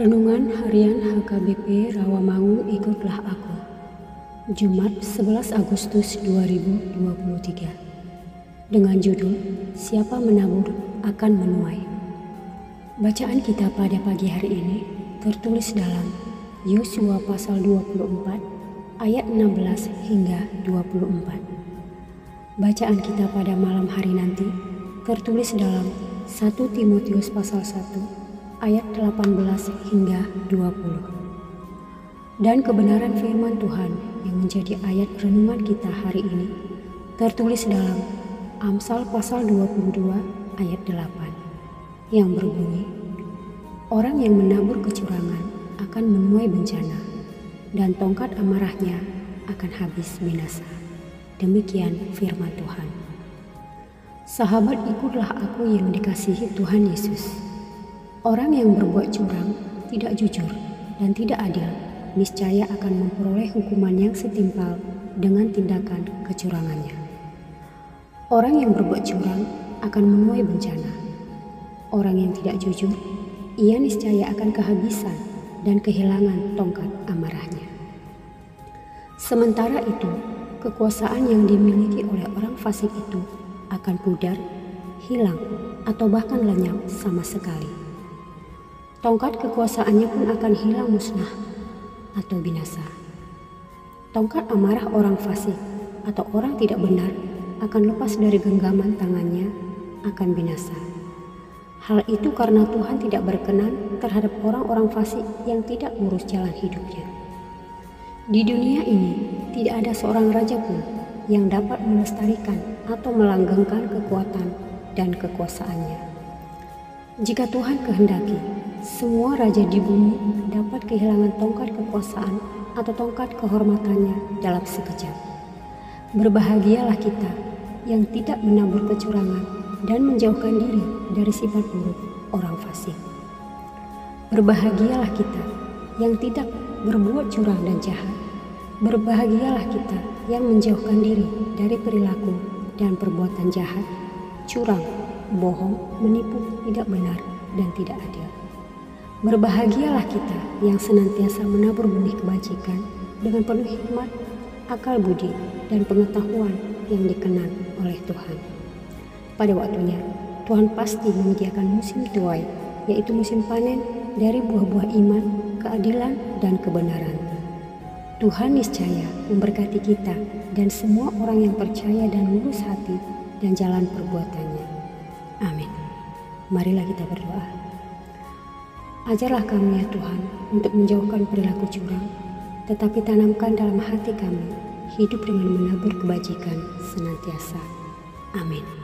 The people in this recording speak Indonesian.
Renungan Harian HKBP Rawamangun Ikutlah Aku. Jumat 11 Agustus 2023 Dengan judul Siapa menabur akan menuai? Bacaan kita pada pagi hari ini tertulis dalam Yosua pasal 24 ayat 16 hingga 24 Bacaan kita pada malam hari nanti tertulis dalam 1 Timotius pasal 1 ayat 18 hingga 20. Dan kebenaran firman Tuhan yang menjadi ayat renungan kita hari ini tertulis dalam Amsal pasal 22 ayat 8 yang berbunyi Orang yang menabur kecurangan akan menuai bencana dan tongkat amarahnya akan habis binasa. Demikian firman Tuhan. Sahabat ikutlah aku yang dikasihi Tuhan Yesus. Orang yang berbuat curang, tidak jujur, dan tidak adil, niscaya akan memperoleh hukuman yang setimpal dengan tindakan kecurangannya. Orang yang berbuat curang akan menuai bencana. Orang yang tidak jujur, ia niscaya akan kehabisan dan kehilangan tongkat amarahnya. Sementara itu, kekuasaan yang dimiliki oleh orang fasik itu akan pudar, hilang, atau bahkan lenyap sama sekali tongkat kekuasaannya pun akan hilang musnah atau binasa. Tongkat amarah orang fasik atau orang tidak benar akan lepas dari genggaman tangannya akan binasa. Hal itu karena Tuhan tidak berkenan terhadap orang-orang fasik yang tidak lurus jalan hidupnya. Di dunia ini tidak ada seorang raja pun yang dapat melestarikan atau melanggengkan kekuatan dan kekuasaannya. Jika Tuhan kehendaki, semua raja di bumi dapat kehilangan tongkat kekuasaan atau tongkat kehormatannya dalam sekejap. Berbahagialah kita yang tidak menabur kecurangan dan menjauhkan diri dari sifat buruk orang fasik. Berbahagialah kita yang tidak berbuat curang dan jahat. Berbahagialah kita yang menjauhkan diri dari perilaku dan perbuatan jahat, curang, bohong, menipu, tidak benar, dan tidak adil. Berbahagialah kita yang senantiasa menabur benih kebajikan dengan penuh hikmat, akal budi, dan pengetahuan yang dikenan oleh Tuhan. Pada waktunya, Tuhan pasti menyediakan musim tuai, yaitu musim panen dari buah-buah iman, keadilan, dan kebenaran. Tuhan niscaya memberkati kita dan semua orang yang percaya dan lurus hati dan jalan perbuatannya. Amin. Marilah kita berdoa. Ajarlah kami ya Tuhan untuk menjauhkan perilaku curang, tetapi tanamkan dalam hati kami hidup dengan menabur kebajikan senantiasa. Amin.